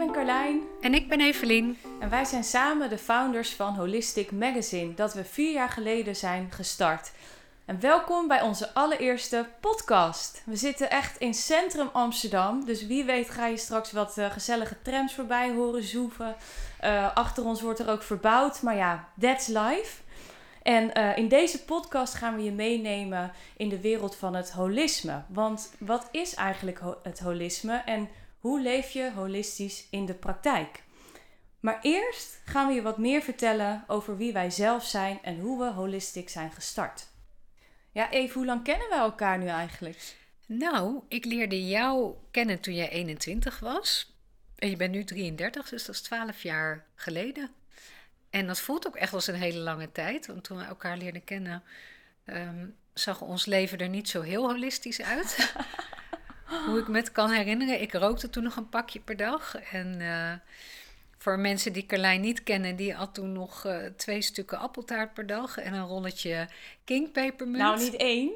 ben Carlijn. En ik ben Evelien. En wij zijn samen de founders van Holistic Magazine, dat we vier jaar geleden zijn gestart. En welkom bij onze allereerste podcast. We zitten echt in centrum Amsterdam, dus wie weet ga je straks wat uh, gezellige trams voorbij horen zoeven. Uh, achter ons wordt er ook verbouwd, maar ja, that's life. En uh, in deze podcast gaan we je meenemen in de wereld van het holisme. Want wat is eigenlijk ho het holisme en hoe leef je holistisch in de praktijk? Maar eerst gaan we je wat meer vertellen over wie wij zelf zijn en hoe we holistisch zijn gestart. Ja, Eve, hoe lang kennen wij elkaar nu eigenlijk? Nou, ik leerde jou kennen toen jij 21 was. En je bent nu 33, dus dat is 12 jaar geleden. En dat voelt ook echt als een hele lange tijd. Want toen we elkaar leerden kennen, um, zag ons leven er niet zo heel holistisch uit. Hoe ik me kan herinneren, ik rookte toen nog een pakje per dag. En uh, voor mensen die Carlijn niet kennen, die had toen nog uh, twee stukken appeltaart per dag en een rolletje kingpepermunt. Nou, niet één.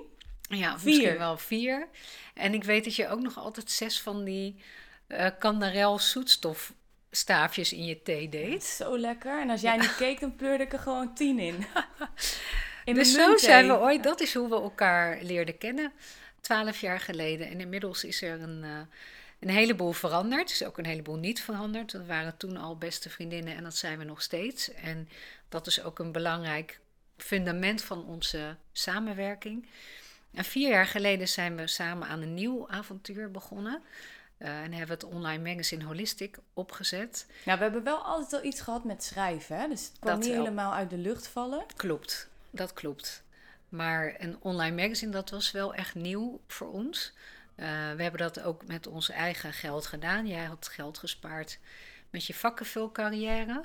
Ja, vier. misschien wel vier. En ik weet dat je ook nog altijd zes van die uh, kandarel zoetstofstaafjes in je thee deed. Zo lekker. En als jij ja. niet keek, dan pleurde ik er gewoon tien in. in dus zo zijn we ooit, dat is hoe we elkaar leerden kennen. Twaalf jaar geleden. En inmiddels is er een, uh, een heleboel veranderd. Er is ook een heleboel niet veranderd. We waren toen al beste vriendinnen en dat zijn we nog steeds. En dat is ook een belangrijk fundament van onze samenwerking. En vier jaar geleden zijn we samen aan een nieuw avontuur begonnen. Uh, en hebben we het online magazine Holistic opgezet. Nou, we hebben wel altijd al iets gehad met schrijven. Hè? Dus het kwam dat niet helemaal uit de lucht vallen. Klopt, dat klopt. Maar een online magazine, dat was wel echt nieuw voor ons. Uh, we hebben dat ook met ons eigen geld gedaan. Jij had geld gespaard met je vakkenvulcarrière.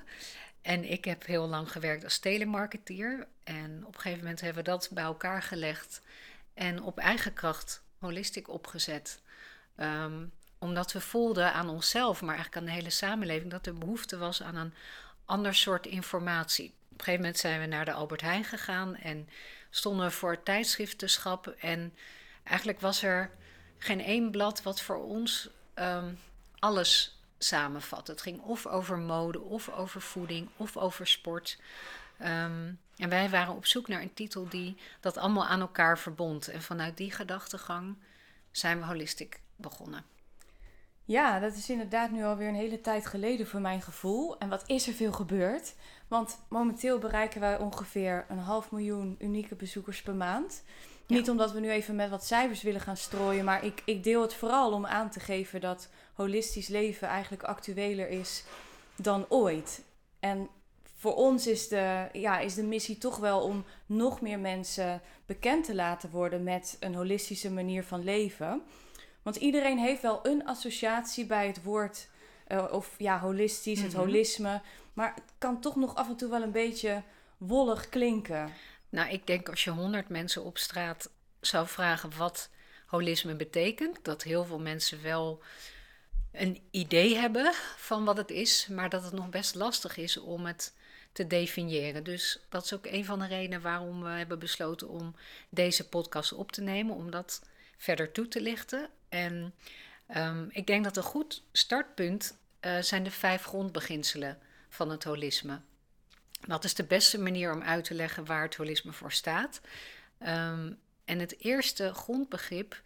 En ik heb heel lang gewerkt als telemarketeer. En op een gegeven moment hebben we dat bij elkaar gelegd. En op eigen kracht holistiek opgezet. Um, omdat we voelden aan onszelf, maar eigenlijk aan de hele samenleving, dat er behoefte was aan een ander soort informatie. Een gegeven moment zijn we naar de Albert Heijn gegaan en stonden we voor het tijdschriftenschap. En eigenlijk was er geen één blad wat voor ons um, alles samenvat. Het ging of over mode, of over voeding, of over sport. Um, en wij waren op zoek naar een titel die dat allemaal aan elkaar verbond. En vanuit die gedachtegang zijn we holistiek begonnen. Ja, dat is inderdaad nu alweer een hele tijd geleden voor mijn gevoel. En wat is er veel gebeurd? Want momenteel bereiken wij ongeveer een half miljoen unieke bezoekers per maand. Ja. Niet omdat we nu even met wat cijfers willen gaan strooien, maar ik, ik deel het vooral om aan te geven dat holistisch leven eigenlijk actueler is dan ooit. En voor ons is de, ja, is de missie toch wel om nog meer mensen bekend te laten worden met een holistische manier van leven. Want iedereen heeft wel een associatie bij het woord, uh, of ja, holistisch, mm -hmm. het holisme. Maar het kan toch nog af en toe wel een beetje wollig klinken. Nou, ik denk als je honderd mensen op straat zou vragen wat holisme betekent, dat heel veel mensen wel een idee hebben van wat het is, maar dat het nog best lastig is om het te definiëren. Dus dat is ook een van de redenen waarom we hebben besloten om deze podcast op te nemen, om dat verder toe te lichten. En um, ik denk dat een goed startpunt uh, zijn de vijf grondbeginselen van het holisme. Dat is de beste manier om uit te leggen waar het holisme voor staat. Um, en het eerste grondbegrip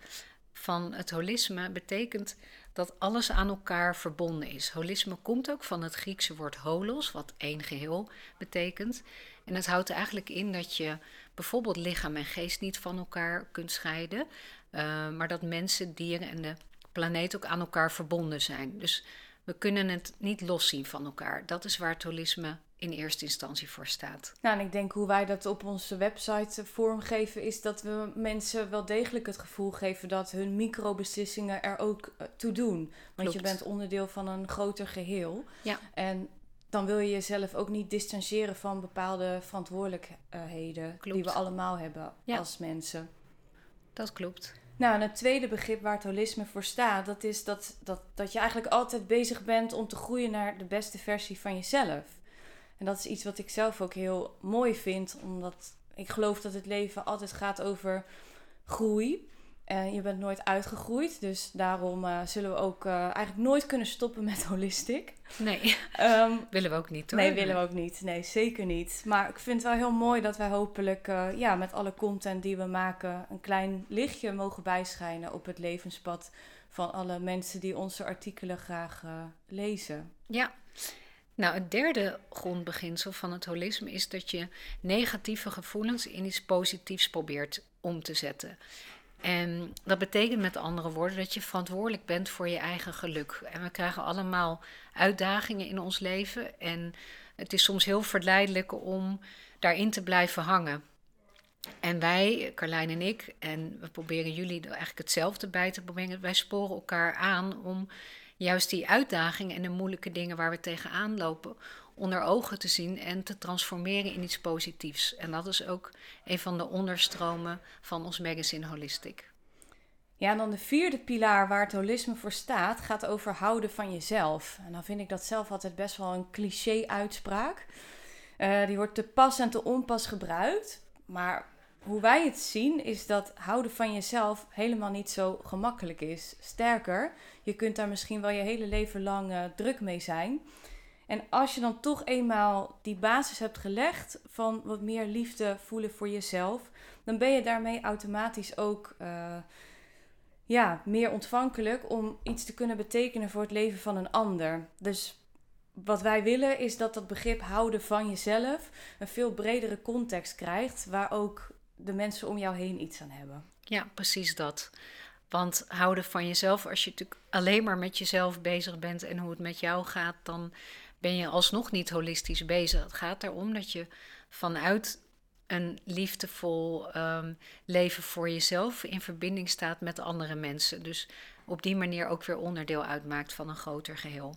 van het holisme betekent dat alles aan elkaar verbonden is. Holisme komt ook van het Griekse woord holos, wat één geheel betekent. En het houdt eigenlijk in dat je bijvoorbeeld lichaam en geest niet van elkaar kunt scheiden, uh, maar dat mensen, dieren en de planeet ook aan elkaar verbonden zijn. Dus we kunnen het niet loszien van elkaar. Dat is waar het holisme in eerste instantie voor staat. Nou, en ik denk hoe wij dat op onze website vormgeven, is dat we mensen wel degelijk het gevoel geven dat hun microbeslissingen er ook uh, toe doen. Want Klopt. je bent onderdeel van een groter geheel. Ja. En dan wil je jezelf ook niet distancieren van bepaalde verantwoordelijkheden Klopt. die we allemaal hebben Ja. als mensen. Dat klopt. Nou, en het tweede begrip waar het holisme voor staat, dat is dat, dat, dat je eigenlijk altijd bezig bent om te groeien naar de beste versie van jezelf. En dat is iets wat ik zelf ook heel mooi vind, omdat ik geloof dat het leven altijd gaat over groei. En je bent nooit uitgegroeid. Dus daarom uh, zullen we ook uh, eigenlijk nooit kunnen stoppen met holistic. Nee, um, willen we ook niet hoor. Nee, willen we ook niet. Nee, zeker niet. Maar ik vind het wel heel mooi dat wij hopelijk uh, ja, met alle content die we maken... een klein lichtje mogen bijschijnen op het levenspad... van alle mensen die onze artikelen graag lezen. Ja, nou, het derde grondbeginsel van het holisme is dat je negatieve gevoelens in iets positiefs probeert om te zetten. En dat betekent met andere woorden dat je verantwoordelijk bent voor je eigen geluk. En we krijgen allemaal uitdagingen in ons leven. En het is soms heel verleidelijk om daarin te blijven hangen. En wij, Carlijn en ik, en we proberen jullie eigenlijk hetzelfde bij te brengen. Wij sporen elkaar aan om juist die uitdagingen en de moeilijke dingen waar we tegenaan lopen onder ogen te zien en te transformeren in iets positiefs. En dat is ook een van de onderstromen van ons magazine Holistic. Ja, dan de vierde pilaar waar het holisme voor staat, gaat over houden van jezelf. En dan vind ik dat zelf altijd best wel een cliché-uitspraak. Uh, die wordt te pas en te onpas gebruikt. Maar hoe wij het zien, is dat houden van jezelf helemaal niet zo gemakkelijk is. Sterker, je kunt daar misschien wel je hele leven lang uh, druk mee zijn. En als je dan toch eenmaal die basis hebt gelegd van wat meer liefde voelen voor jezelf, dan ben je daarmee automatisch ook uh, ja, meer ontvankelijk om iets te kunnen betekenen voor het leven van een ander. Dus wat wij willen is dat dat begrip houden van jezelf een veel bredere context krijgt, waar ook de mensen om jou heen iets aan hebben. Ja, precies dat. Want houden van jezelf, als je natuurlijk alleen maar met jezelf bezig bent en hoe het met jou gaat, dan ben je alsnog niet holistisch bezig. Het gaat erom dat je vanuit een liefdevol um, leven voor jezelf in verbinding staat met andere mensen. Dus op die manier ook weer onderdeel uitmaakt van een groter geheel.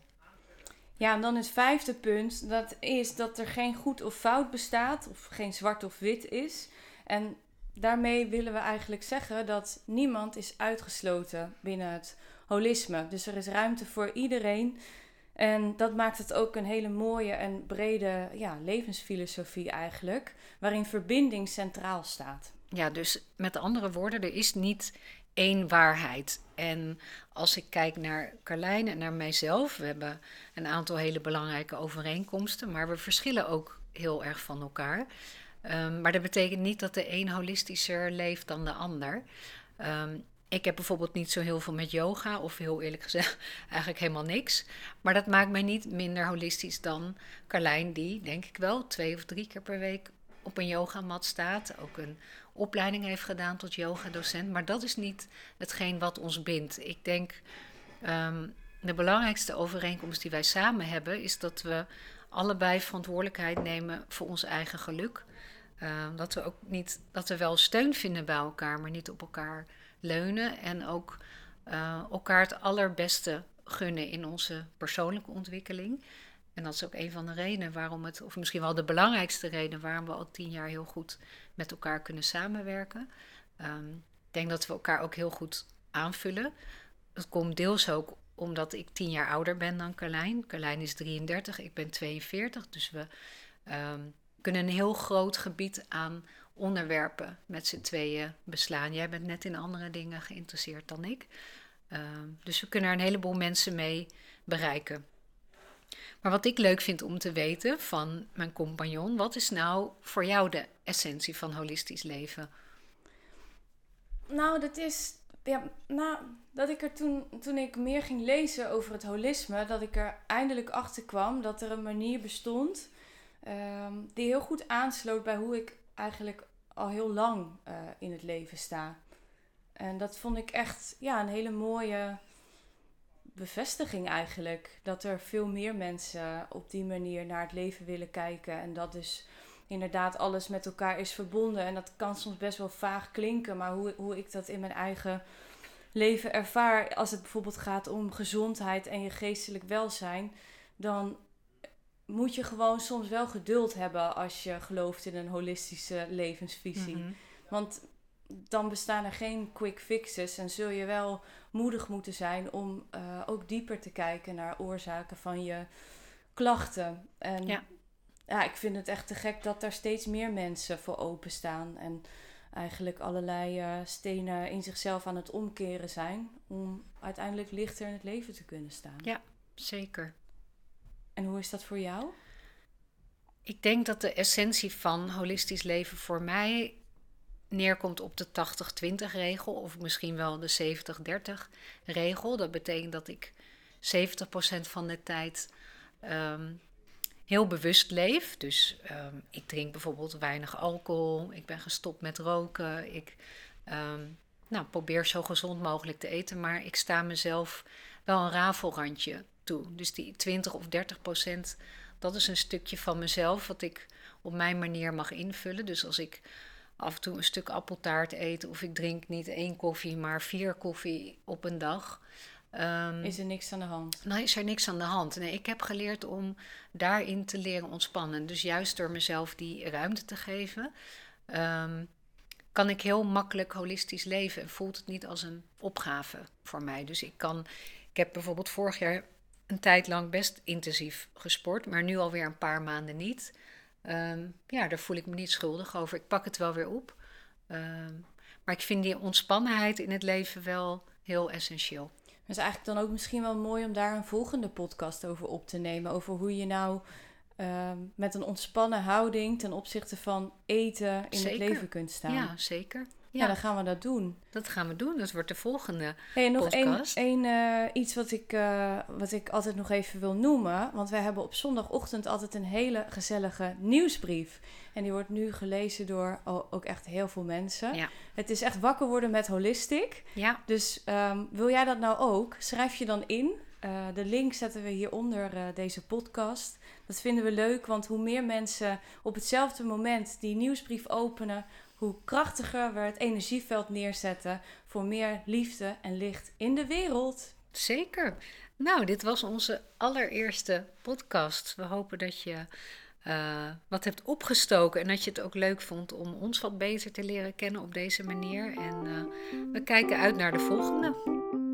Ja, en dan het vijfde punt, dat is dat er geen goed of fout bestaat, of geen zwart of wit is. En daarmee willen we eigenlijk zeggen dat niemand is uitgesloten binnen het holisme. Dus er is ruimte voor iedereen en dat maakt het ook een hele mooie en brede ja, levensfilosofie eigenlijk, waarin verbinding centraal staat. Ja, dus met andere woorden, er is niet één waarheid. En als ik kijk naar Carlijn en naar mijzelf, we hebben een aantal hele belangrijke overeenkomsten, maar we verschillen ook heel erg van elkaar. Um, maar dat betekent niet dat de een holistischer leeft dan de ander. Um, ik heb bijvoorbeeld niet zo heel veel met yoga, of heel eerlijk gezegd, eigenlijk helemaal niks. Maar dat maakt mij niet minder holistisch dan Carlijn, die denk ik wel twee of drie keer per week op een yogamat staat. Ook een opleiding heeft gedaan tot yogadocent. Maar dat is niet hetgeen wat ons bindt. Ik denk, um, de belangrijkste overeenkomst die wij samen hebben, is dat we allebei verantwoordelijkheid nemen voor ons eigen geluk. Uh, dat we ook niet, dat we wel steun vinden bij elkaar, maar niet op elkaar leunen en ook uh, elkaar het allerbeste gunnen in onze persoonlijke ontwikkeling. En dat is ook een van de redenen waarom het, of misschien wel de belangrijkste reden waarom we al tien jaar heel goed met elkaar kunnen samenwerken. Um, ik denk dat we elkaar ook heel goed aanvullen. Het komt deels ook omdat ik tien jaar ouder ben dan Carlijn. Carlijn is 33, ik ben 42. Dus we um, kunnen een heel groot gebied aan onderwerpen met z'n tweeën beslaan. Jij bent net in andere dingen geïnteresseerd dan ik. Ehm, dus we kunnen er een heleboel mensen mee bereiken. Maar wat ik leuk vind om te weten van mijn compagnon, wat is nou voor jou de essentie van holistisch leven? Nou, dat is. Ja, nou, dat ik er toen, toen ik meer ging lezen over het holisme, dat ik er eindelijk achter kwam dat er een manier bestond ehm, die heel goed aansloot bij hoe ik eigenlijk al heel lang uh, in het leven sta. En dat vond ik echt ja, een hele mooie bevestiging eigenlijk. Dat er veel meer mensen op die manier naar het leven willen kijken. En dat dus inderdaad alles met elkaar is verbonden. En dat kan soms best wel vaag klinken, maar hoe, hoe ik dat in mijn eigen leven ervaar, als het bijvoorbeeld gaat om gezondheid en je geestelijk welzijn, dan moet je gewoon soms wel geduld hebben als je gelooft in een holistische levensvisie. Mhm. Want dan bestaan er geen quick fixes en zul je wel moedig moeten zijn om uh, ook dieper te kijken naar oorzaken van je klachten. En ja. ja, ik vind het echt te gek dat daar steeds meer mensen voor openstaan. En eigenlijk allerlei eh, stenen in zichzelf aan het omkeren zijn om uiteindelijk lichter in het leven te kunnen staan. Ja, zeker. En hoe is dat voor jou? Ik denk dat de essentie van holistisch leven voor mij neerkomt op de 80-20 regel of misschien wel de 70-30 regel. Dat betekent dat ik 70% van de tijd ehm, heel bewust leef. Dus ehm, ik drink bijvoorbeeld weinig alcohol, ik ben gestopt met roken, ik ehm, nou, probeer zo gezond mogelijk te eten, maar ik sta mezelf wel een rafelrandje toe. Dus die 20 of 30 procent, dat is een stukje van mezelf wat ik op mijn manier mag invullen. Dus als ik af en toe een stuk appeltaart eet of ik drink niet één koffie, maar vier koffie op een dag. Um, is er niks aan de hand? Nee, is er niks aan de hand. Nee, ik heb geleerd om daarin te leren ontspannen. Dus juist door mezelf die ruimte te geven, ehm, kan ik heel makkelijk holistisch leven en voelt het niet als een opgave voor mij. Dus ik kan, ik heb bijvoorbeeld vorig jaar een tijd lang best intensief gesport, maar nu alweer een paar maanden niet. Um, ja, daar voel ik me niet schuldig over. Ik pak het wel weer op. maar ik vind die ontspannenheid in het leven wel heel essentieel. Het is eigenlijk dan ook misschien wel mooi om daar een volgende podcast over op te nemen. Over hoe je nou ehm, met een ontspannen houding ten opzichte van eten in het leven kunt staan. Ja, zeker. Ja. dan gaan we dat doen. Dat gaan we doen. Dat wordt de volgende hey, nog podcast. Een, uh, iets wat ik, uh, wat ik altijd nog even wil noemen. Want wij hebben op zondagochtend altijd een hele gezellige nieuwsbrief. En die wordt nu gelezen door ook echt heel veel mensen. Ja. Het is echt wakker worden met holistic. Ja. Dus um, wil jij dat nou ook? Schrijf je dan in. Uh, de link zetten we hieronder uh, deze podcast. Dat vinden we leuk, want hoe meer mensen op hetzelfde moment die nieuwsbrief openen, hoe krachtiger we het energieveld neerzetten voor meer liefde en licht in de wereld. Zeker. Nou, dit was onze allereerste podcast. We hopen dat je uh, wat hebt opgestoken en dat je het ook leuk vond om ons wat beter te leren kennen op deze manier. En uh, we kijken uit naar de volgende.